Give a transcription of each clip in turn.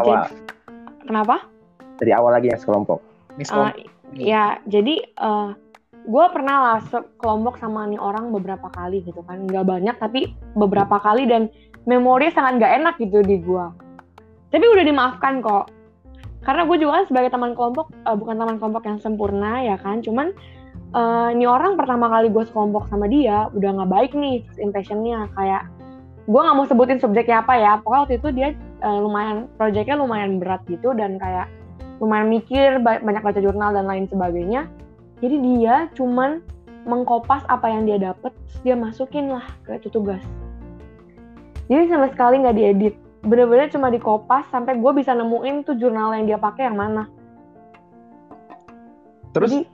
awal Kenapa? dari awal lagi yang sekelompok Miss Uh, ya, jadi uh, gue pernah lah sekelompok sama nih orang beberapa kali gitu kan. Nggak banyak, tapi beberapa kali dan memori sangat nggak enak gitu di gue. Tapi udah dimaafkan kok. Karena gue juga kan sebagai teman kelompok, uh, bukan teman kelompok yang sempurna ya kan. Cuman uh, nih orang pertama kali gue sekelompok sama dia, udah nggak baik nih first impressionnya. Kayak gue nggak mau sebutin subjeknya apa ya. Pokoknya waktu itu dia uh, lumayan, proyeknya lumayan berat gitu dan kayak lumayan mikir, ba- banyak baca jurnal dan lain sebagainya. Jadi dia cuman mengkopas apa yang dia dapet, terus dia masukin lah ke itu tugas. Jadi sama sekali nggak diedit, bener-bener cuma dikopas sampai gue bisa nemuin tuh jurnal yang dia pakai yang mana. terus Jadi,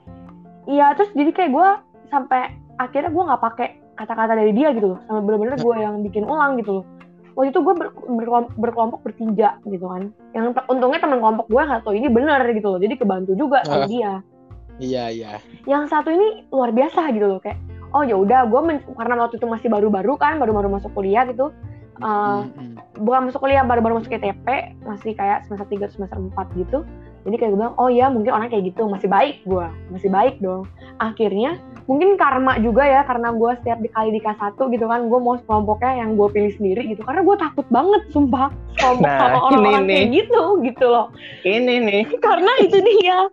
iya terus jadi kayak gue sampai akhirnya gue nggak pakai kata-kata dari dia gitu loh, sama bener-bener gue yang bikin ulang gitu loh. Waktu itu gue ber- berkelom- berkelompok bertiga gitu kan. Yang untungnya teman kelompok gue nggak tahu ini bener gitu loh, jadi kebantu juga sama Ah. dia. Iya iya. Yang satu ini luar biasa gitu loh kayak, oh ya udah gue karena waktu itu masih baru-baru kan, baru-baru masuk kuliah gitu. Uh, Mm-mm. bukan masuk kuliah baru-baru masuk ITP masih kayak semester 3 semester 4 gitu jadi kayak gue bilang oh ya mungkin orang kayak gitu masih baik gue masih baik dong. Akhirnya mungkin karma juga ya karena gue setiap dikali di kelas 1 gitu kan gue mau kelompoknya yang gue pilih sendiri gitu karena gue takut banget sumpah kelompok Nah, sama orang-orang ini kayak gitu gitu loh. Ini nih. Karena itu dia.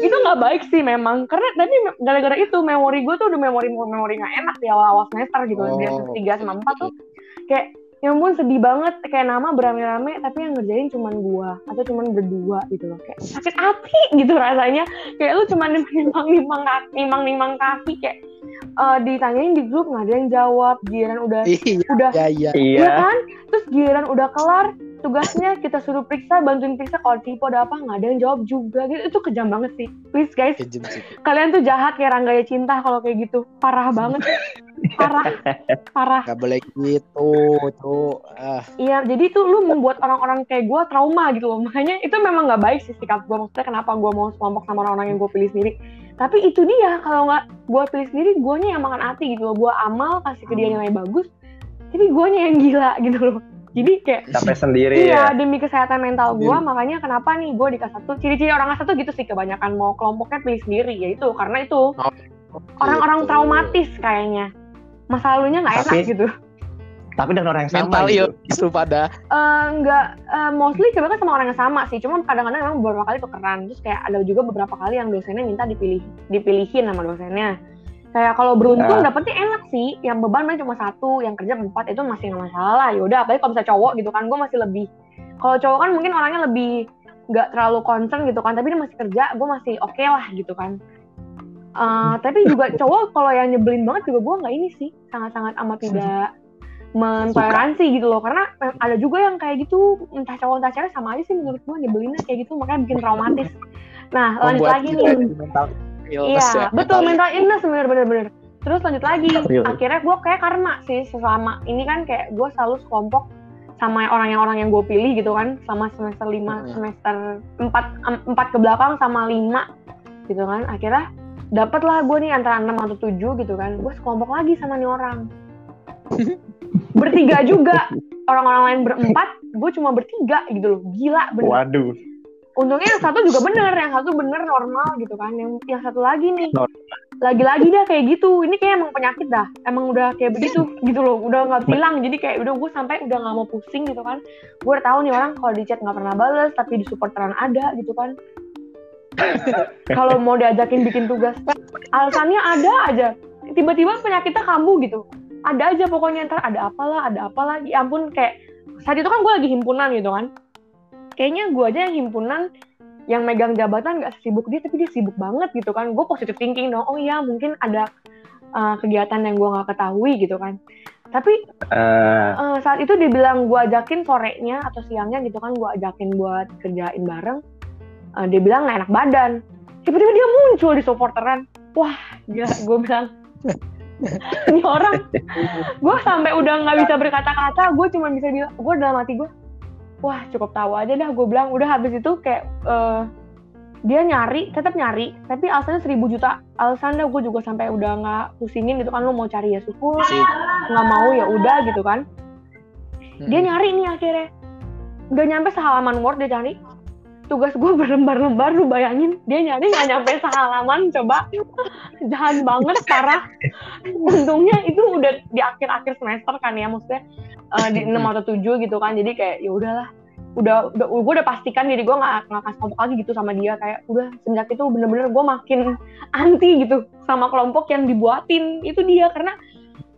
Itu nggak baik sih memang karena tadi gara-gara itu memori gue tuh udah memori memori nggak enak di awal-awal semester gitu Oh, di semester tiga sama empat tuh. kayak ya ampun sedih banget. Kayak nama berame-rame tapi yang ngerjain cuman gua atau cuman berdua gitu loh. Kayak sakit hati gitu rasanya. Kayak lu cuman kaki nimbang-nimbang kaki kayak eh, ditanyain di grup nggak ada yang jawab giliran udah Iya udah iya iya. iya Iya kan? Terus giliran udah kelar, tugasnya kita suruh periksa, bantuin periksa kalau tipe ada apa, nggak ada yang jawab juga gitu. Itu kejam banget sih. Please guys, Kejem sih. kalian tuh jahat kayak Ranggaya Cinta kalau kayak gitu. Parah banget. Parah. Parah. Gak boleh gitu tuh. Ah, Iya, jadi tuh lu membuat orang-orang kayak gue trauma gitu loh. Makanya itu memang nggak baik sih sikap gue. Maksudnya kenapa gue mau sekelompok sama orang-orang yang gue pilih sendiri. Tapi itu dia, kalau nggak gue pilih sendiri, guanya yang makan hati gitu loh. Gue amal, kasih ke dia nilai bagus, tapi guanya yang gila gitu loh. Jadi kayak capek sendiri Iya, ya demi kesehatan mental gue, Sendiri. makanya kenapa nih gue di kelas satu. Ciri-ciri orang kelas satu gitu sih kebanyakan mau kelompoknya pilih sendiri, ya itu karena itu orang-orang gitu. traumatis kayaknya. Masa lalunya nggak enak gitu. Tapi dengan orang yang sama Mental gitu. illness tuh pada. Eh, nggak eh, mostly kebanyakan sama orang yang sama sih. Cuma kadang-kadang memang beberapa kali tukeran. Terus kayak ada juga beberapa kali yang dosennya minta dipilih dipilihin sama dosennya. Kayak kalau beruntung Ah. dapetnya enak sih. Yang beban paling cuma satu, yang kerja empat itu masih nggak masalah lah. Yaudah, apalagi kalau bisa cowok gitu kan, gue masih lebih. Kalau cowok kan mungkin orangnya lebih nggak terlalu concern gitu kan, tapi dia masih kerja, gue masih oke lah gitu kan. Eh, tapi juga cowok kalau yang nyebelin banget juga gue nggak ini sih, sangat-sangat amat tidak mentoleransi gitu loh. Karena eh, ada juga yang kayak gitu entah cowok entah cewek sama aja sih menurut gue nyebelinnya kayak gitu makanya bikin traumatis. Nah lanjut Membuat lagi nih. mental illness iya ya. betul mental illness bener bener bener. Terus lanjut lagi. Akhirnya gue kayak karma sih selama ini kan kayak gue selalu sekelompok sama orang yang orang yang gue pilih gitu kan selama semester 5 Hmm. semester 4 empat ke belakang sama 5 gitu kan. Akhirnya dapet lah gue nih antara 6 atau 7 gitu kan. Gue sekelompok lagi sama nih orang bertiga juga. Orang-orang lain berempat gue cuma bertiga gitu loh. Gila bener. Waduh. Untungnya yang satu juga bener yang satu bener normal gitu kan. Yang yang satu lagi nih. Lagi-lagi dah kayak gitu. Ini kayak emang penyakit dah. Emang udah kayak begitu gitu loh. Udah nggak bilang jadi kayak udah gue sampai udah nggak mau pusing gitu kan. Gue udah tahu nih orang kalau di chat nggak pernah bales tapi di supporteran ada gitu kan. Kalau mau diajakin bikin tugas alasannya ada aja. Tiba-tiba penyakitnya kambuh gitu ada aja pokoknya ntar ada apalah ada apalah. Ya ampun kayak saat itu kan gue lagi himpunan gitu kan. Kayaknya gue aja yang himpunan yang megang jabatan nggak sibuk dia tapi dia sibuk banget gitu kan. Gue positive thinking dong oh iya mungkin ada uh, kegiatan yang gue nggak ketahui gitu kan. Tapi Eh, uh, saat itu dia bilang gue ajakin sorenya atau siangnya gitu kan gue ajakin buat kerjain bareng Uh, dia bilang nggak enak badan. Tiba-tiba dia muncul di supporteran. Wah gila gue bilang ini orang. Gue sampai udah nggak bisa berkata-kata gue cuma bisa bilang gue dalam hati gue wah cukup tahu aja dah gue bilang. Udah habis itu kayak eh, dia nyari tetap nyari tapi alasannya seribu juta. Alasan dah gue juga sampai udah nggak pusingin gitu kan lu mau cari ya syukur nggak mau ya udah gitu kan. Dia Mm-mm. nyari nih akhirnya. Nggak nyampe sehalaman word dia cari. Tugas gue berlembar-lembar lu bayangin. Dia nyari nggak nyampe sehalaman coba jahat banget parah. Untungnya itu udah di akhir-akhir semester kan ya maksudnya eh, di 6 atau 7 gitu kan. Jadi kayak ya udahlah. Udah udah gue udah pastikan diri gue nggak nggak kasih kelompok lagi gitu sama dia. Kayak udah semenjak itu bener-bener gue makin anti gitu sama kelompok yang dibuatin. Itu dia karena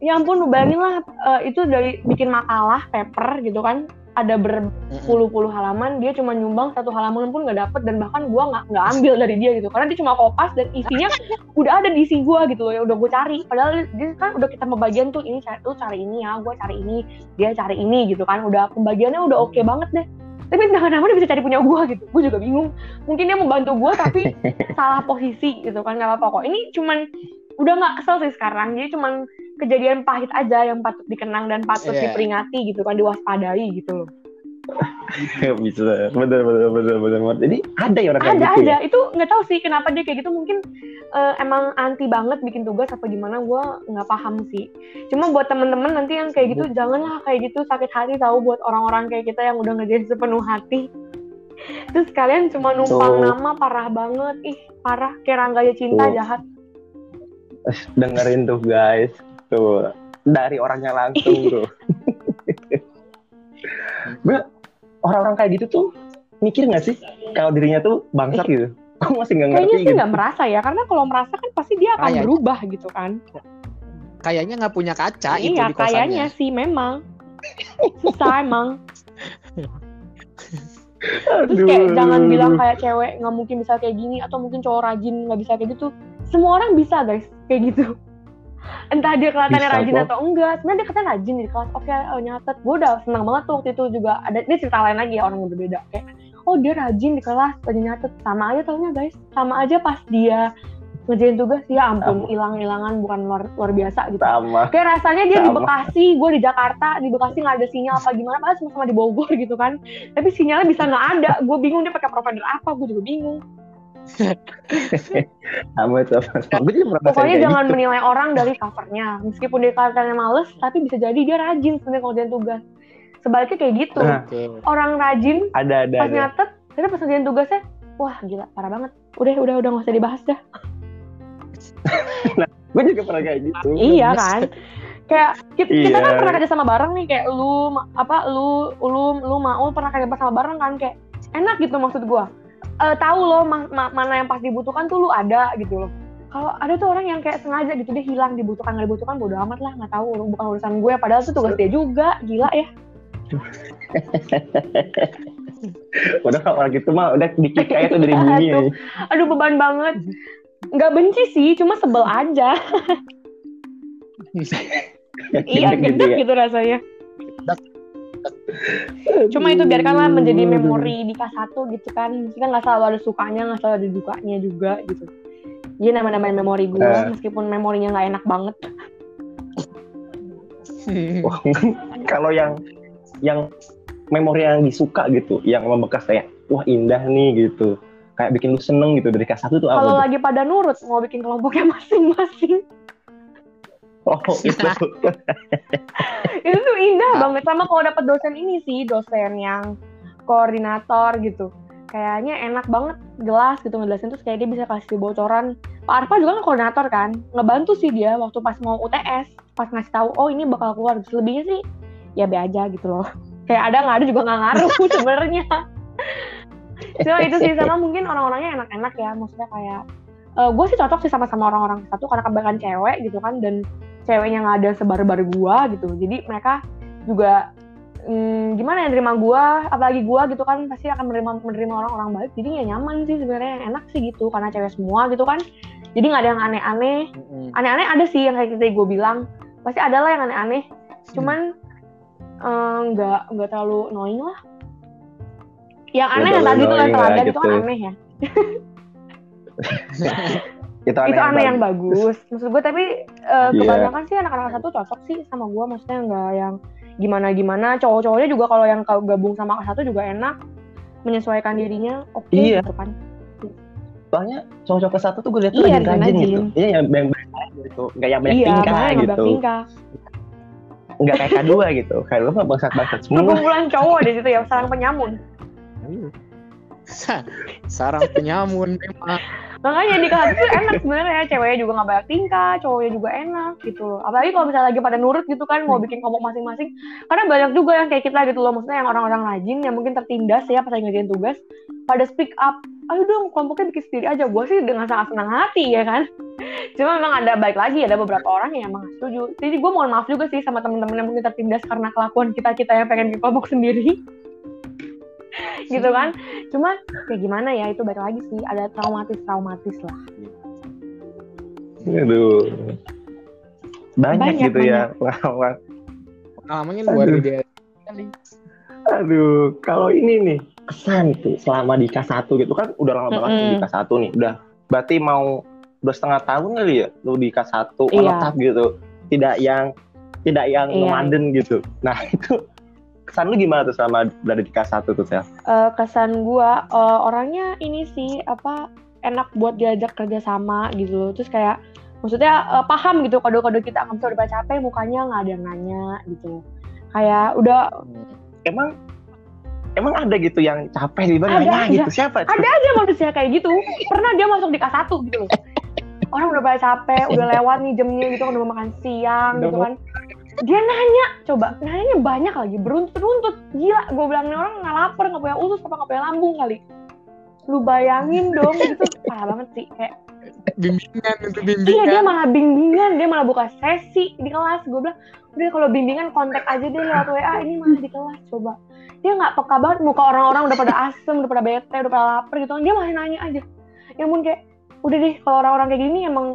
ya ampun lu bayangin lah eh, itu dari bikin makalah paper gitu kan ada berpuluh-puluh halaman dia cuma nyumbang satu halaman pun nggak dapet dan bahkan gue nggak nggak ambil dari dia gitu. Karena dia cuma kopas dan isinya udah ada di isi gue gitu loh ya udah gue cari. Padahal dia kan udah kita pembagian tuh ini cari lu cari ini ya gue cari ini dia cari ini gitu kan. Udah pembagiannya udah oke banget deh. Tapi entah kenapa dia bisa cari punya gue gitu? Gue juga bingung. Mungkin dia mau bantu gue tapi salah posisi gitu kan nggak apa-apa kok. Ini cuman udah nggak kesel sih sekarang. Jadi cuman kejadian pahit aja yang patut dikenang dan patut Iya. diperingati gitu kan diwaspadai gitu loh. Bisa. Bener bener bener bener jadi ada ya orang kayak ada gitu ada. ya? Itu nggak tahu sih kenapa dia kayak gitu. Mungkin eh, emang anti banget bikin tugas apa gimana gue nggak paham sih. Cuma buat temen-temen nanti yang kayak gitu janganlah kayak gitu. Sakit hati tahu buat orang-orang kayak kita yang udah ngerjain sepenuh hati. Terus kalian cuma numpang Tuh. nama parah banget. Ih parah. Kayak rangganya cinta Tuh. jahat. Eh, dengerin tuh guys tuh dari orangnya langsung tuh gue orang-orang kayak gitu tuh mikir nggak sih kalau dirinya tuh bangsat gitu gue masih nggak ngerti kayaknya sih gitu nggak merasa ya karena kalau merasa kan pasti dia akan Kayaknya. berubah gitu kan Kayaknya nggak punya kaca itu iya di kosannya. kayaknya sih memang susah emang Terus kayak Aduh. jangan bilang kayak cewek nggak mungkin bisa kayak gini atau mungkin cowok rajin nggak bisa kayak gitu. Semua orang bisa guys kayak gitu. Entah dia kelihatannya Bisa rajin kok. atau enggak. Sebenarnya dia katanya rajin di kelas. Oke, oh, nyatet. Gue udah senang banget tuh waktu itu juga ada ini cerita lain lagi ya orang yang berbeda kayak oh dia rajin di kelas rajin nyatet sama aja taunya guys sama aja pas dia ngerjain tugas ya ampun hilang-hilangan bukan luar luar biasa gitu sama kayak rasanya dia di Sama. Bekasi gue di Jakarta di Bekasi nggak ada sinyal apa gimana padahal sama-sama di Bogor gitu kan tapi sinyalnya bisa nggak ada gue bingung dia pakai provider apa gue juga bingung pokoknya jangan gitu. menilai orang dari covernya. Meskipun dia kelihatannya males tapi bisa jadi dia rajin sebenarnya kalau ngerjain tugas. Sebaliknya kayak gitu. Nah. Oke. orang rajin ada ada pas ada. nyatet tapi pas ngerjain tugasnya wah gila parah banget. Udah udah udah nggak usah dibahas dah. Gue juga pernah kayak gitu. Iya kan? Kayak kita, kita Iya. kan pernah kerja sama bareng nih kayak lu apa lu lu lu mau pernah kerja sama bareng kan? Kayak enak gitu maksud gua Eh tahu loh ma- ma- mana yang pas dibutuhkan tuh lu ada gitu loh kalau ada tuh orang yang kayak sengaja gitu dia hilang dibutuhkan nggak dibutuhkan bodo amat lah nggak tahu bukan urusan gue padahal tuh tugas dia juga gila ya udah kalau orang gitu mah udah dikit aja tuh dari bumi ya. Aduh. beban banget nggak benci sih cuma sebel aja iya Gitu gendek ya. gitu rasanya cuma itu biarkanlah menjadi memori di K1 gitu kan. Kita nggak selalu ada sukanya nggak selalu ada dukanya juga gitu. Jadi nama-nama memori gue Eh. meskipun memorinya nggak enak banget. Wah, kalau yang yang memori yang disuka gitu, yang membekas kayak wah indah nih gitu. Kayak bikin lu seneng gitu dari kelas satu tuh apa kalau lagi pada nurut mau bikin kelompoknya masing-masing Oh, itu. itu tuh indah Ah. banget. Sama kalau dapat dosen ini sih dosen yang koordinator gitu. Kayaknya enak banget jelas gitu ngejelasin. Terus kayak dia bisa kasih bocoran. Pak Arfa juga kan koordinator kan? Ngebantu sih dia waktu pas mau UTS pas ngasih tahu oh ini bakal keluar. Terus lebihnya sih ya be aja gitu loh. Kayak ada nggak ada juga nggak ngaruh sebenarnya. Cuma itu sih. Sama mungkin orang-orangnya enak-enak ya. Maksudnya kayak gue sih cocok sih sama-sama orang-orang satu karena kebanyakan cewek gitu kan dan ceweknya nggak ada sebar-bar gua gitu. Jadi mereka juga hmm, gimana ya nerima gua apalagi gua gitu kan pasti akan menerima menerima orang-orang baik. Jadi ya nyaman sih sebenarnya enak sih gitu karena cewek semua gitu kan. Jadi nggak ada yang aneh-aneh. Aneh-aneh ada sih yang kayak tadi gue bilang. Pasti ada lah yang aneh-aneh. Cuman eh, nggak nggak terlalu annoying lah. Yang Nggak aneh yang tadi tuh yang teladan itu kan gitu. aneh ya itu aneh, itu aneh yang bagus. bagus. Maksud gue tapi eh, Iya. kebanyakan sih anak-anak satu cocok sih sama gue maksudnya nggak yang gimana gimana cowok-cowoknya juga kalau yang gabung sama kelas satu juga enak menyesuaikan dirinya oke Iya. gitu kan. Soalnya cowok-cowok ke satu tuh gue lihat tuh Iya, rajin-rajin rajin. gitu. iya yang banyak banyak gitu. Nggak yang banyak iya tingkah gitu. tingkah. Nggak kayak kedua gitu. Kayak lu mah bangsat-bangsat semua. Perkumpulan cowok di situ ya sarang penyamun. Sarang penyamun memang. Makanya di kelas itu enak sebenarnya ceweknya juga nggak banyak tingkah cowoknya juga enak gitu loh. Apalagi kalau misalnya lagi pada nurut gitu kan mau bikin kelompok masing-masing. Karena banyak juga yang kayak kita gitu loh maksudnya yang orang-orang rajin yang mungkin tertindas ya pas lagi ngerjain tugas pada speak up. Ayo dong kelompoknya bikin sendiri aja. Gue sih dengan sangat senang hati ya kan? Cuma memang ada baik lagi ada beberapa orang yang emang setuju. Jadi gue mohon maaf juga sih sama temen-temen yang mungkin tertindas karena kelakuan kita kita yang pengen bikin kelompok sendiri gitu kan. Cuma ya gimana ya itu baik lagi sih ada traumatis traumatis lah. Aduh. Banyak, Banyak, gitu ya lawan. Pengalamannya luar biasa. Sekali. aduh kalau ini nih kesan tuh selama di K1 gitu kan udah lama banget Mm-mm. di K1 nih. Udah berarti mau udah setengah tahun kali ya lu di K1 Iya. menetap gitu. Tidak yang tidak yang Iya. nomaden gitu. Nah itu kesan lu gimana tuh selama berada di K1 tuh Sel? Eh, kesan gua eh, orangnya ini sih apa enak buat diajak kerja sama gitu loh. Terus kayak maksudnya eh, paham gitu kode-kode kita nggak bisa udah capek mukanya? Nggak ada yang nanya gitu. Kayak udah emang emang ada gitu yang capek di Ada, nanya ada. gitu? Siapa tuh? ada aja manusia kayak gitu. Pernah dia masuk di K1 gitu loh. Orang udah pada capek udah lewat nih jamnya gitu kan udah makan siang Udah gitu kan dia nanya coba nanya banyak lagi beruntut-runtut. Gila gue bilang nih orang nggak lapar nggak punya usus apa nggak punya lambung kali? Lu bayangin dong itu parah banget sih kayak Bimbingan itu iya dia bimbingan. malah bimbingan dia malah buka sesi di kelas. Gue bilang udah kalau bimbingan kontak aja deh lewat WA ini malah di kelas coba. Dia nggak peka banget muka orang-orang udah pada asem udah pada bete udah pada lapar gitu. Dia masih nanya aja. Ya ampun kayak udah deh kalau orang-orang kayak gini emang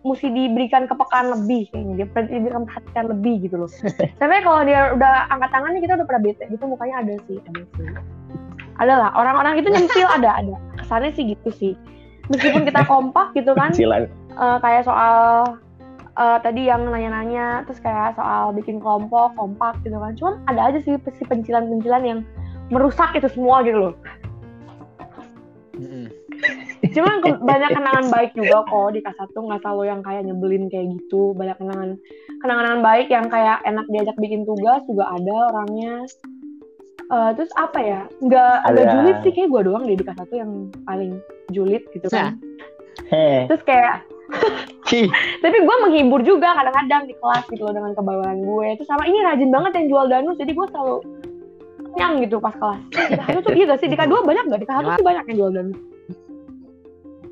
mesti diberikan kepekaan lebih kayaknya dia perlu diberikan perhatian lebih gitu loh. Tapi kalau dia udah angkat tangannya kita udah pada bete gitu mukanya ada sih ada sih. Ada lah orang-orang itu nyempil ada ada. Kesannya sih gitu sih. Meskipun kita kompak gitu kan eh, kayak soal eh, tadi yang nanya-nanya terus kayak soal bikin kelompok kompak gitu kan. Cuman ada aja sih si pencilan-pencilan yang merusak itu semua gitu loh. Cuman ke- banyak kenangan baik juga kok di K1 nggak selalu yang kayak nyebelin kayak gitu. Banyak kenangan kenangan baik yang kayak enak diajak bikin tugas juga ada orangnya. Eh, terus apa ya? Nggak Ada. julid sih kayak gue doang deh di K1 yang paling julid gitu kan. Heh. terus kayak tapi gue menghibur juga kadang-kadang di kelas gitu loh dengan kebawalan gue. Itu sama ini rajin banget yang jual danus jadi gue selalu nyang gitu pas kelas. Di K1 tuh iya gak sih? Di K2 banyak gak? Di K1 sih banyak yang jual danus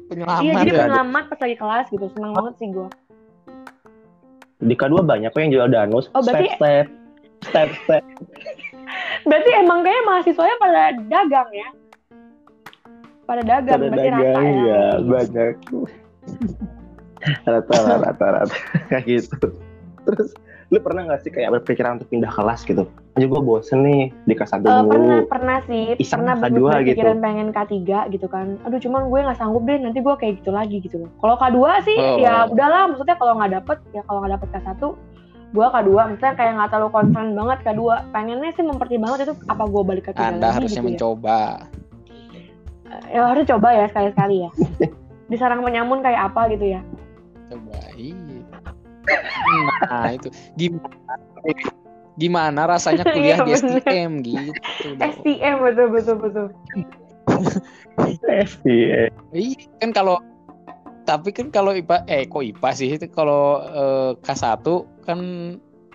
Penyelamat iya jadi ya. pengamat pas lagi kelas gitu senang banget sih gue Di K2 banyak kok yang jual danus. Oh, berarti- Step step. Step step. berarti emang kayaknya mahasiswanya pada dagang ya pada dagang Pada berarti rata dagang ya ya banyak. Rata-rata rata-rata kayak gitu. Terus lu pernah gak sih kayak berpikiran untuk pindah kelas gitu? Aja gue bosen nih di kelas satu dulu. pernah pernah sih Iseng pernah K2 berpikiran gitu. pengen K3 gitu kan aduh cuman gue nggak sanggup deh nanti gue kayak gitu lagi gitu loh kalau K2 sih Oh. ya udahlah maksudnya kalau nggak dapet ya kalau nggak dapet K1 gue K2 maksudnya kayak nggak terlalu concern banget K2 pengennya sih mempertimbangkan itu apa gue balik K3 Anda lagi harusnya gitu ya. mencoba. ya harus coba ya sekali-sekali ya di sarang penyamun kayak apa gitu ya Coba. Iya. Nah, itu gimana gimana rasanya kuliah di Iya. STM gitu. dong. STM betul betul betul SPA. Iya kan kalau tapi kan kalau IPA eh kok IPA sih itu kalau eh, K1 kan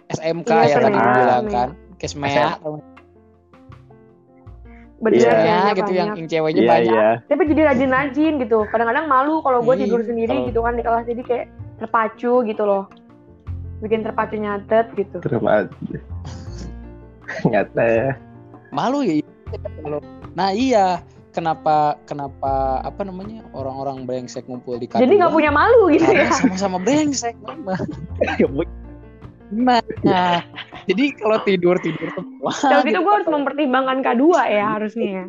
SMK Iya, ya tadi SMK. dibilang kan. Kesmea, bener Iya. ya, ya, gitu yang, yang ceweknya Iya banyak. iya. tapi jadi rajin-rajin gitu kadang-kadang malu kalau gue Iya, tidur sendiri gitu kan di kelas jadi kayak terpacu gitu loh bikin terpacu nyatet gitu Terima Nyata ya. Malu ya kalau Nah, iya. Kenapa kenapa apa namanya orang-orang brengsek ngumpul di K2? jadi nggak punya malu gitu karena ya sama-sama brengsek. Nah, jadi kalau tidur tidur semua. kalau gitu gue harus mempertimbangkan K2 ya harusnya ya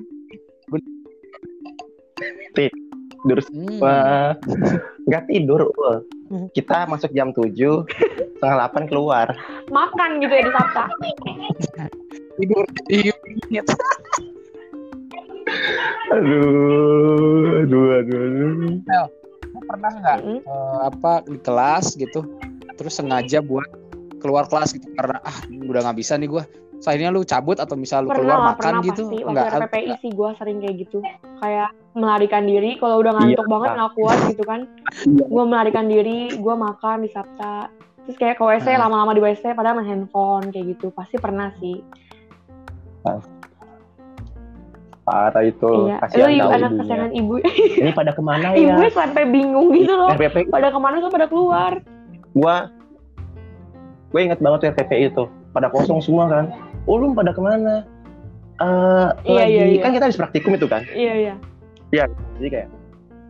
Tidur Hmm. Wah, nggak tidur. Ul. Kita masuk jam 7, setengah 8 keluar. makan gitu ya di Sabta tidur di unit. aduh aduh aduh, aduh. Lu pernah nggak Mm-mm. eh, apa di kelas gitu terus sengaja buat keluar kelas gitu karena ah udah nggak bisa nih gue akhirnya lu cabut atau misal lu pernah keluar lah makan pernah gitu? pasti. Waktu nggak RPPI sih gue sering kayak gitu. Kayak melarikan diri kalau udah ngantuk Iya. banget nggak kuat gitu kan. Gue melarikan diri gue makan di Sabta. Terus kayak ke WC Hmm. lama-lama di WC padahal main handphone kayak gitu. Pasti pernah sih. Parah itu iya. kasihan lu ibu anak kesayangan ibu. Ini pada ke mana ya? ibunya sampai bingung gitu loh. RPP pada ke mana tuh pada keluar? Gua gue inget banget tuh RPPI itu pada kosong semua kan. Oh lu pada ke mana? Eh Iya, lagi. iya, iya. kan kita habis praktikum itu kan? Iya iya. Jadi kayak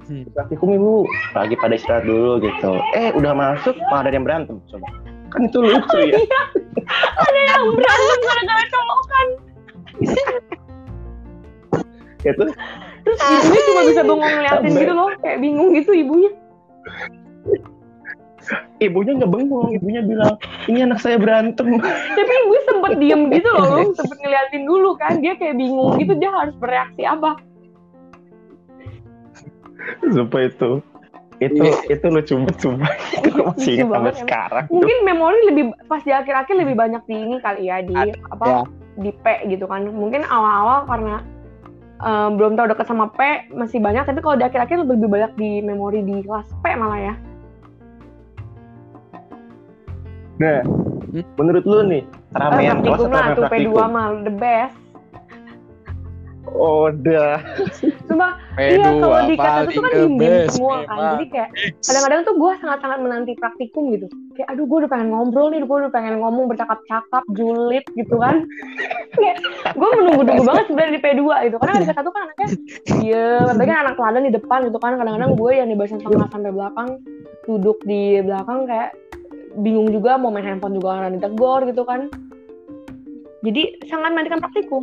Hmm. praktikum ibu. Lagi pada istirahat dulu gitu. Eh udah masuk malah ada yang berantem coba. Kan itu lucu ya. Ada yang berantem gara-gara colokan. Itu terus? Ibunya cuma bisa bengong ngeliatin gitu loh kayak bingung gitu ibunya ibunya nggak bengong ibunya bilang ini anak saya berantem. Tapi ibunya sempet diem gitu loh Lung. sempet ngeliatin dulu kan dia kayak bingung gitu dia harus bereaksi apa? Sumpah itu. Itu Iya. itu lucu banget sumpah. Gua masih ingat sampai banget, sekarang mungkin memori lebih pas di akhir-akhir lebih banyak di ini kali ya di apa ya. di P gitu kan. Mungkin awal-awal karena eh, belum tahu deket sama P masih banyak. Tapi kalau di akhir-akhir lebih banyak di memori di kelas P malah ya nah Hmm. menurut lu nih ramean kelas praktikum atau ramean tuh P2 praktikum mah the best. Oh udah Cuma iya P2 kalau di paling itu kan best, semua kan. Jadi kayak kadang-kadang tuh gue sangat-sangat menanti praktikum gitu. Kayak aduh gue udah pengen ngobrol nih gue udah pengen ngomong bercakap-cakap julid gitu kan. Kayak gue menunggu-nunggu banget sebenarnya di P2 gitu. Karena di kelas satu kan anaknya iya tapi kan anak teladan di depan gitu kan. Kadang-kadang gue yang di bagian tengah sampai belakang duduk di belakang kayak bingung juga mau main handphone juga karena ditegur gitu kan. Jadi sangat menantikan praktikum.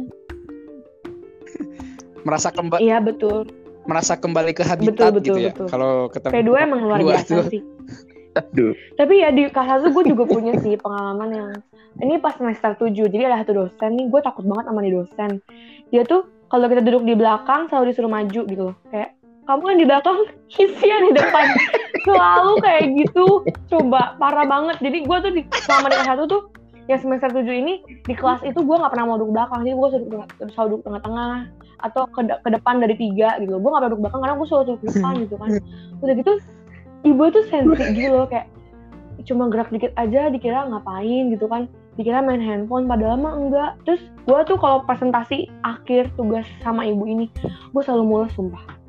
Merasa kembali iya betul. Merasa kembali ke habitat Betul, betul, gitu ya betul. kalau ketemu P2 emang luar biasa sih. Aduh. Tapi ya di kelas satu gue juga punya sih pengalaman yang ini pas semester 7 jadi ada satu dosen nih gue takut banget sama nih dosen. Dia tuh kalau kita duduk di belakang selalu disuruh maju gitu loh kayak kamu kan di belakang isian di depan. Selalu kayak gitu. Coba parah banget. Jadi gue tuh di selama di kelas satu tuh yang semester 7 ini di kelas itu gue nggak pernah mau duduk belakang. Jadi gue selalu duduk, selalu duduk tengah-tengah atau ke, de- ke depan dari tiga gitu. Gue nggak pernah duduk belakang karena gue selalu duduk depan gitu kan. Udah gitu ibu tuh sensi gitu loh. Kayak cuma gerak dikit aja dikira ngapain gitu kan. Dikira main handphone padahal mah enggak. Terus gue tuh kalau presentasi akhir tugas sama ibu ini gue selalu mules sumpah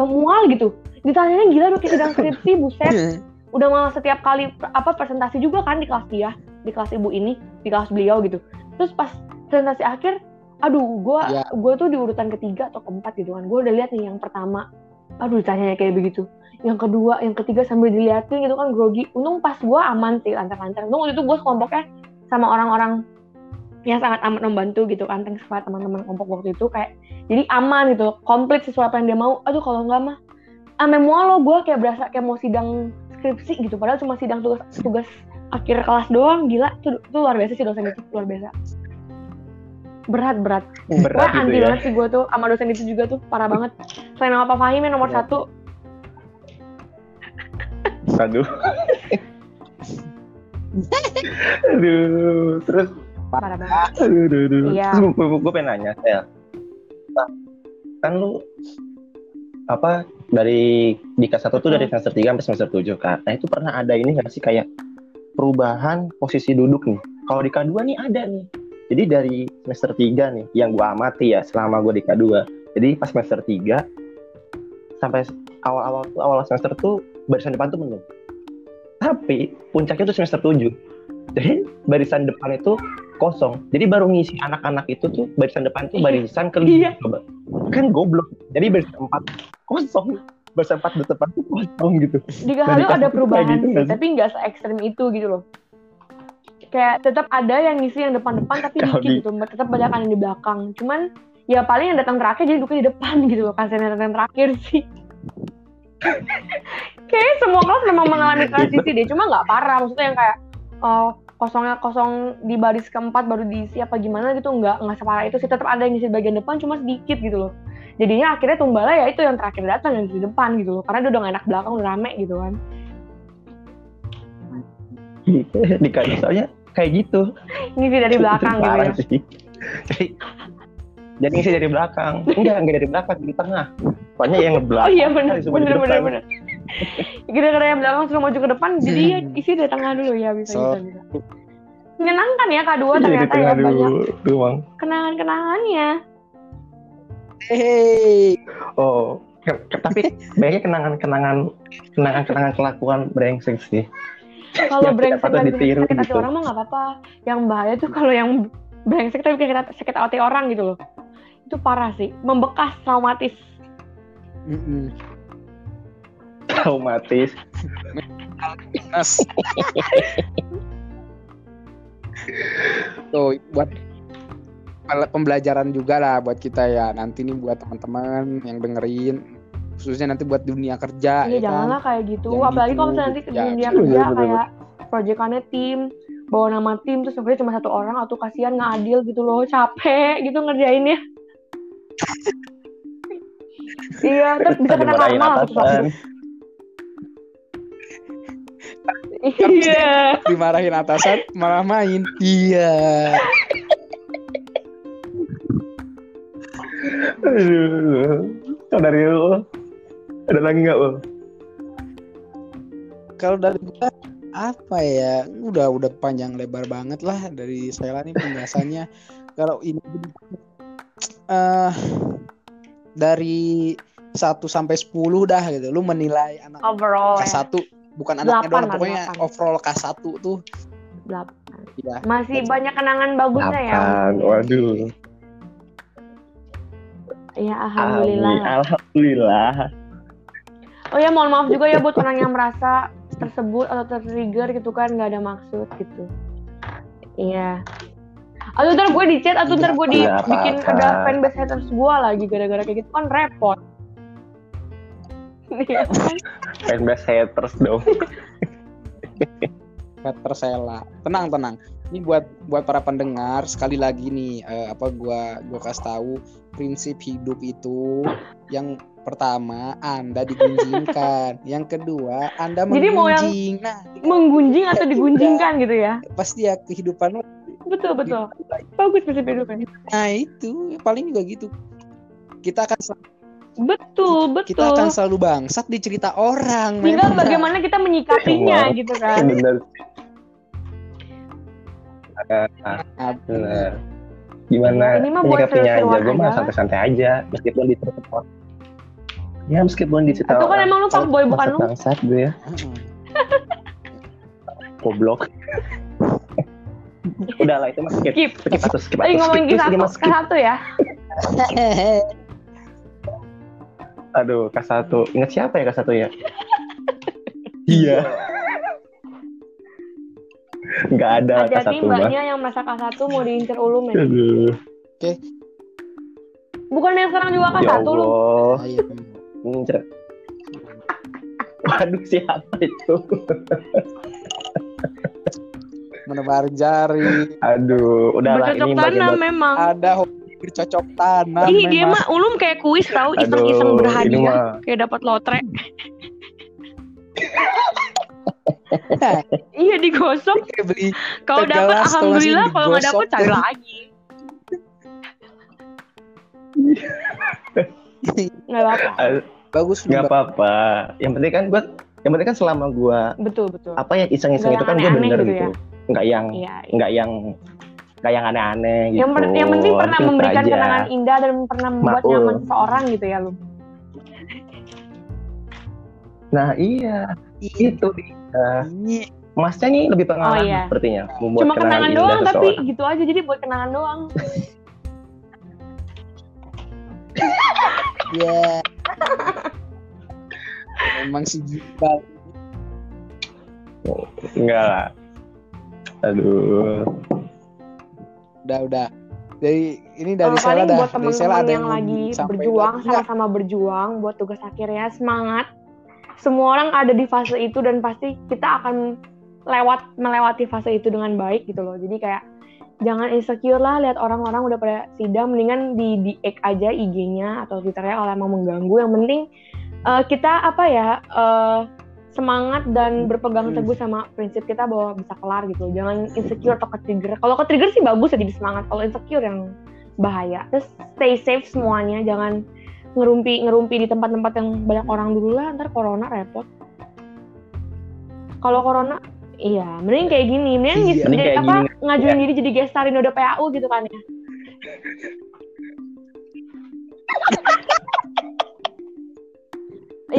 pemual gitu. Ditanyanya gila udah kayak sedang skripsi buset. Udah malah setiap kali apa presentasi juga kan di kelas dia di kelas ibu ini di kelas beliau gitu. Terus pas presentasi akhir aduh gue Ya. gue tuh di urutan ketiga atau keempat gitu kan. Gue udah lihat nih yang pertama. Aduh ditanyanya kayak begitu. Yang kedua yang ketiga sambil diliatin gitu kan grogi. Untung pas gue aman sih lancar-lancar. Untung waktu itu gue kelompoknya sama orang-orang yang sangat amat membantu gitu kan thanks banget teman-teman kelompok waktu itu kayak jadi aman gitu komplit sesuai apa yang dia mau. Aduh kalau enggak mah ame mual lo gue kayak berasa kayak mau sidang skripsi gitu padahal cuma sidang tugas tugas akhir kelas doang gila itu, itu luar biasa sih dosen itu luar biasa. Berat berat. Gue berat anti gitu ya. banget sih gue tuh sama dosen itu juga tuh parah banget. Selain sama Pak Fahim yang nomor Ya. satu. Aduh. Aduh terus parah banget. aduh aduh, aduh. Iya. terus gue, gue pengen nanya Sel Nah, kan lu apa dari di kelas satu tuh dari semester 3 sampai semester 7 kan nah itu pernah ada ini nggak sih kayak perubahan posisi duduk nih? Kalau di K2 nih ada nih. Jadi dari semester 3 nih yang gua amati ya selama gua di K2 jadi pas semester 3 sampai awal-awal tuh awal semester tuh barisan depan tuh penuh. Tapi puncaknya tuh semester 7 jadi barisan depan itu kosong. Jadi baru ngisi anak-anak itu tuh barisan depan tuh Iya. barisan kelima Iya. coba. Kan goblok. Jadi barisan 4 kosong. Barisan 4 depan tuh kosong gitu. Di Nah, Gahalu di kelas ada perubahan gitu sih tapi nggak se ekstrim itu gitu loh. Kayak tetap ada yang ngisi yang depan-depan tapi dikit di- gitu. Tetap banyak yang di belakang. Cuman ya paling yang datang terakhir jadi duduknya di depan gitu loh. Kasihan yang datang terakhir sih. Kayaknya semua kelas memang mengalami transisi deh, cuma nggak parah. Maksudnya yang kayak oh, kosongnya kosong di baris keempat baru diisi apa gimana gitu nggak nggak separah itu sih. Tetap ada yang ngisi bagian depan, cuma sedikit gitu loh. jadinya akhirnya Tumbala ya itu yang terakhir datang yang di depan gitu loh. Karena dia udah gak enak belakang udah rame gitu kan. Di soalnya kayak gitu. Ngisi dari belakang Itu gitu ya. sih. jadi jadi ngisi dari belakang. Enggak enggak dari belakang di tengah. Soalnya yang oh ngebelakang iya bener. Kali semua di gara-gara yang belakang suruh maju ke depan jadi ya isi dari tengah dulu. Ya bisa So- bisa. Bisa menyenangkan ya kedua Iya, di ternyata ya tengah banyak dulu doang kenangan-kenangannya. Hei, oh ke- ke- tapi banyaknya kenangan-kenangan kenangan-kenangan kelakuan brengsek sih. Kalau brengsek bikin ditiru sakit hati gitu. orang mah nggak apa-apa. Yang bahaya tuh kalau yang brengsek tapi bikin sakit- hati orang gitu loh. Itu parah sih. Membekas traumatis. Mm-mm. Traumatis Nas. Tuh buat pembelajaran juga lah buat kita ya nanti nih buat teman-teman yang dengerin khususnya nanti buat dunia kerja Iya ya kan? janganlah kayak gitu. Jangan Apalagi kalau gitu. misalnya nanti Ya, dunia iya, kerja bener. kayak proyekannya tim, bawa nama tim terus sebenarnya cuma satu orang atau kasihan nggak adil gitu loh, capek gitu ngerjainnya. iya, terus bisa kena karma satu Iya. dimarahin atasan malah main. Iya. Aduh. Kalau dari lu ada lagi nggak Ul? kalau dari gua apa ya? Udah udah panjang lebar banget lah dari saya nih penjelasannya. Kalau ini eh dari 1 sampai 10 dah gitu. Lu menilai anak Overall ya. K1 bukan anaknya Delapan doang lah, pokoknya delapan. overall K1 tuh Delapan. ya Masih banyak kenangan bagusnya ya. Delapan, waduh Iya, alhamdulillah. Amin. alhamdulillah Oh ya, mohon maaf juga ya buat orang yang merasa tersebut atau tertrigger gitu kan nggak ada maksud gitu. Iya. Atau ntar gue di chat, atau ntar gue di Nggak bikin apa-apa. ada fanbase haters gue lagi gara-gara kayak gitu kan repot. Iya? fanbase haters dong Peter Sela. Tenang tenang. Ini buat buat para pendengar sekali lagi nih eh, apa gua gua kasih tahu prinsip hidup itu yang pertama Anda digunjingkan, yang kedua Anda Jadi mau yang- menggunjing. Nah, Menggunjing atau digunjingkan gitu ya. pasti ya kehidupan lo. Betul betul. Bagus prinsip hidupnya. Nah, itu paling juga gitu. Kita akan sel- Betul kita betul. akan selalu bangsat di cerita orang. Tinggal memang. bagaimana kita menyikapinya Wow. gitu kan. bener Ah, Nah, bener. gimana Ini mah buat menyikapinya aja gue mah santai-santai aja meskipun di tempat ya meskipun di cerita Atau kan emang lu kalau fuckboy, bukan lu? bangsat gue ya heeh. goblok udah lah itu mah skip Skip. skip atau skip Lagi atau ngomongin skip kisah please, satu, skip, skip. satu ya. aduh K1 ingat siapa ya K1 ya iya nggak ada Hati-hati K1 mah mbaknya yang merasa K1 mau diincer ulum ya. aduh Bukan yang sekarang juga ya K1 lu. Allah Ayo. Ngincer. Waduh siapa itu? Menebar jari. Aduh, udahlah Bercocok ini buat memang. Ada bercocok tanam. Ih, dia mah ulum kayak kuis tahu iseng-iseng berhadiah mah kayak dapat lotre. iya digosok. Kalau dapat alhamdulillah, kalau nggak dapat cari ya. lagi. Nggak apa-apa. bagus nggak apa-apa. Yang penting kan gua yang penting kan selama gua Betul betul. apa ya iseng-iseng itu kan yang gua aneh-aneh bener gitu gitu. Nggak yang Iya. iya. nggak yang nggak yang aneh-aneh gitu. Yang, pen- yang penting pernah Itu memberikan aja. kenangan indah dan pernah membuat Makul. nyaman seseorang gitu ya lu. Nah, iya. Itu dia. Ini Masnya nih lebih pengalaman Oh, iya. sepertinya membuat Cuma kenangan indah doang tapi seseorang. gitu aja jadi buat kenangan doang. ya. Emang si Gibal. Enggak lah. Aduh. Udah udah. Dari ini dari Kalau Sela dah. buat teman-teman ada yang lagi berjuang sama-sama berjuang buat tugas akhirnya semangat. Semua orang ada di fase itu dan pasti kita akan lewat melewati fase itu dengan baik gitu loh. Jadi kayak jangan insecure lah lihat orang-orang udah pada sidang mendingan di di ek aja IG-nya atau Twitternya kalau emang mengganggu yang penting uh, kita apa ya uh, semangat dan berpegang Hmm. teguh sama prinsip kita bahwa bisa kelar gitu. Jangan insecure atau ke-trigger kalau ke-trigger sih bagus ya jadi semangat. Kalau insecure yang bahaya. Terus stay safe semuanya. Jangan ngerumpi ngerumpi di tempat-tempat yang banyak orang dulu lah. Ntar corona repot. Kalau corona iya. Mending kayak gini. Mending Iya. Mending kayak apa gini. ngajuin diri jadi gestar Inodo PAU gitu kan ya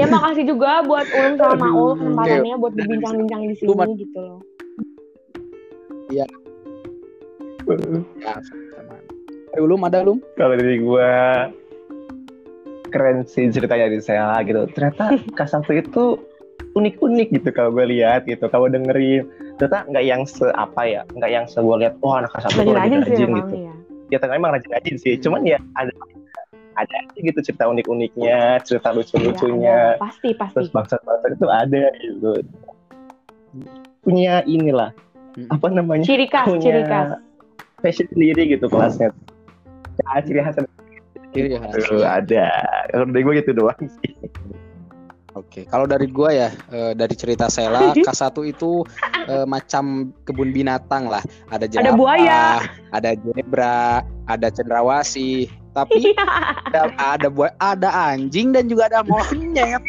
Ya makasih juga buat Ulum sama Maul kesempatannya buat berbincang-bincang di sini gitu loh. Ya, sama. Eh, Ulum ada Ulum? Kalau dari gue keren sih ceritanya dari saya gitu. Ternyata Kasatu itu unik-unik gitu kalau gue lihat gitu. Kalau dengerin ternyata nggak yang se apa ya, nggak yang se gue lihat wah anak Kasatu tuh rajin-rajin emang gitu. ya. Ya ternyata emang rajin-rajin sih. Cuman ya ada ada gitu cerita unik-uniknya, cerita lucu-lucunya. ada. pasti pasti. Terus bangsa-bangsa itu ada gitu. Punya inilah Hmm. apa namanya? Ciri khas, punya ciri khas. fashion sendiri gitu kelasnya. Ya, ciri khas Ciri khas. Aduh, ada. Kalau dari gue gitu doang sih. Oke, kalau dari gua ya eh, dari cerita Sela K1 itu eh, macam kebun binatang lah. Ada jerapah, buaya. ada zebra, ada cendrawasih, tapi ada ada buaya, ada anjing dan juga ada monyet.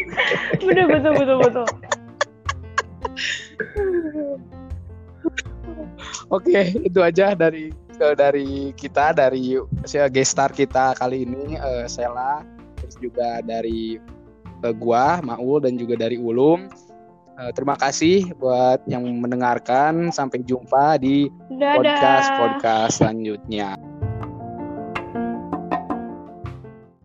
betul betul betul betul. Oke, itu aja dari eh, dari kita dari saya guest star kita kali ini eh, Sela terus juga dari eh, gua Maul dan juga dari Ulum. Eh, terima kasih buat yang mendengarkan. Sampai jumpa di Dadah. podcast podcast selanjutnya.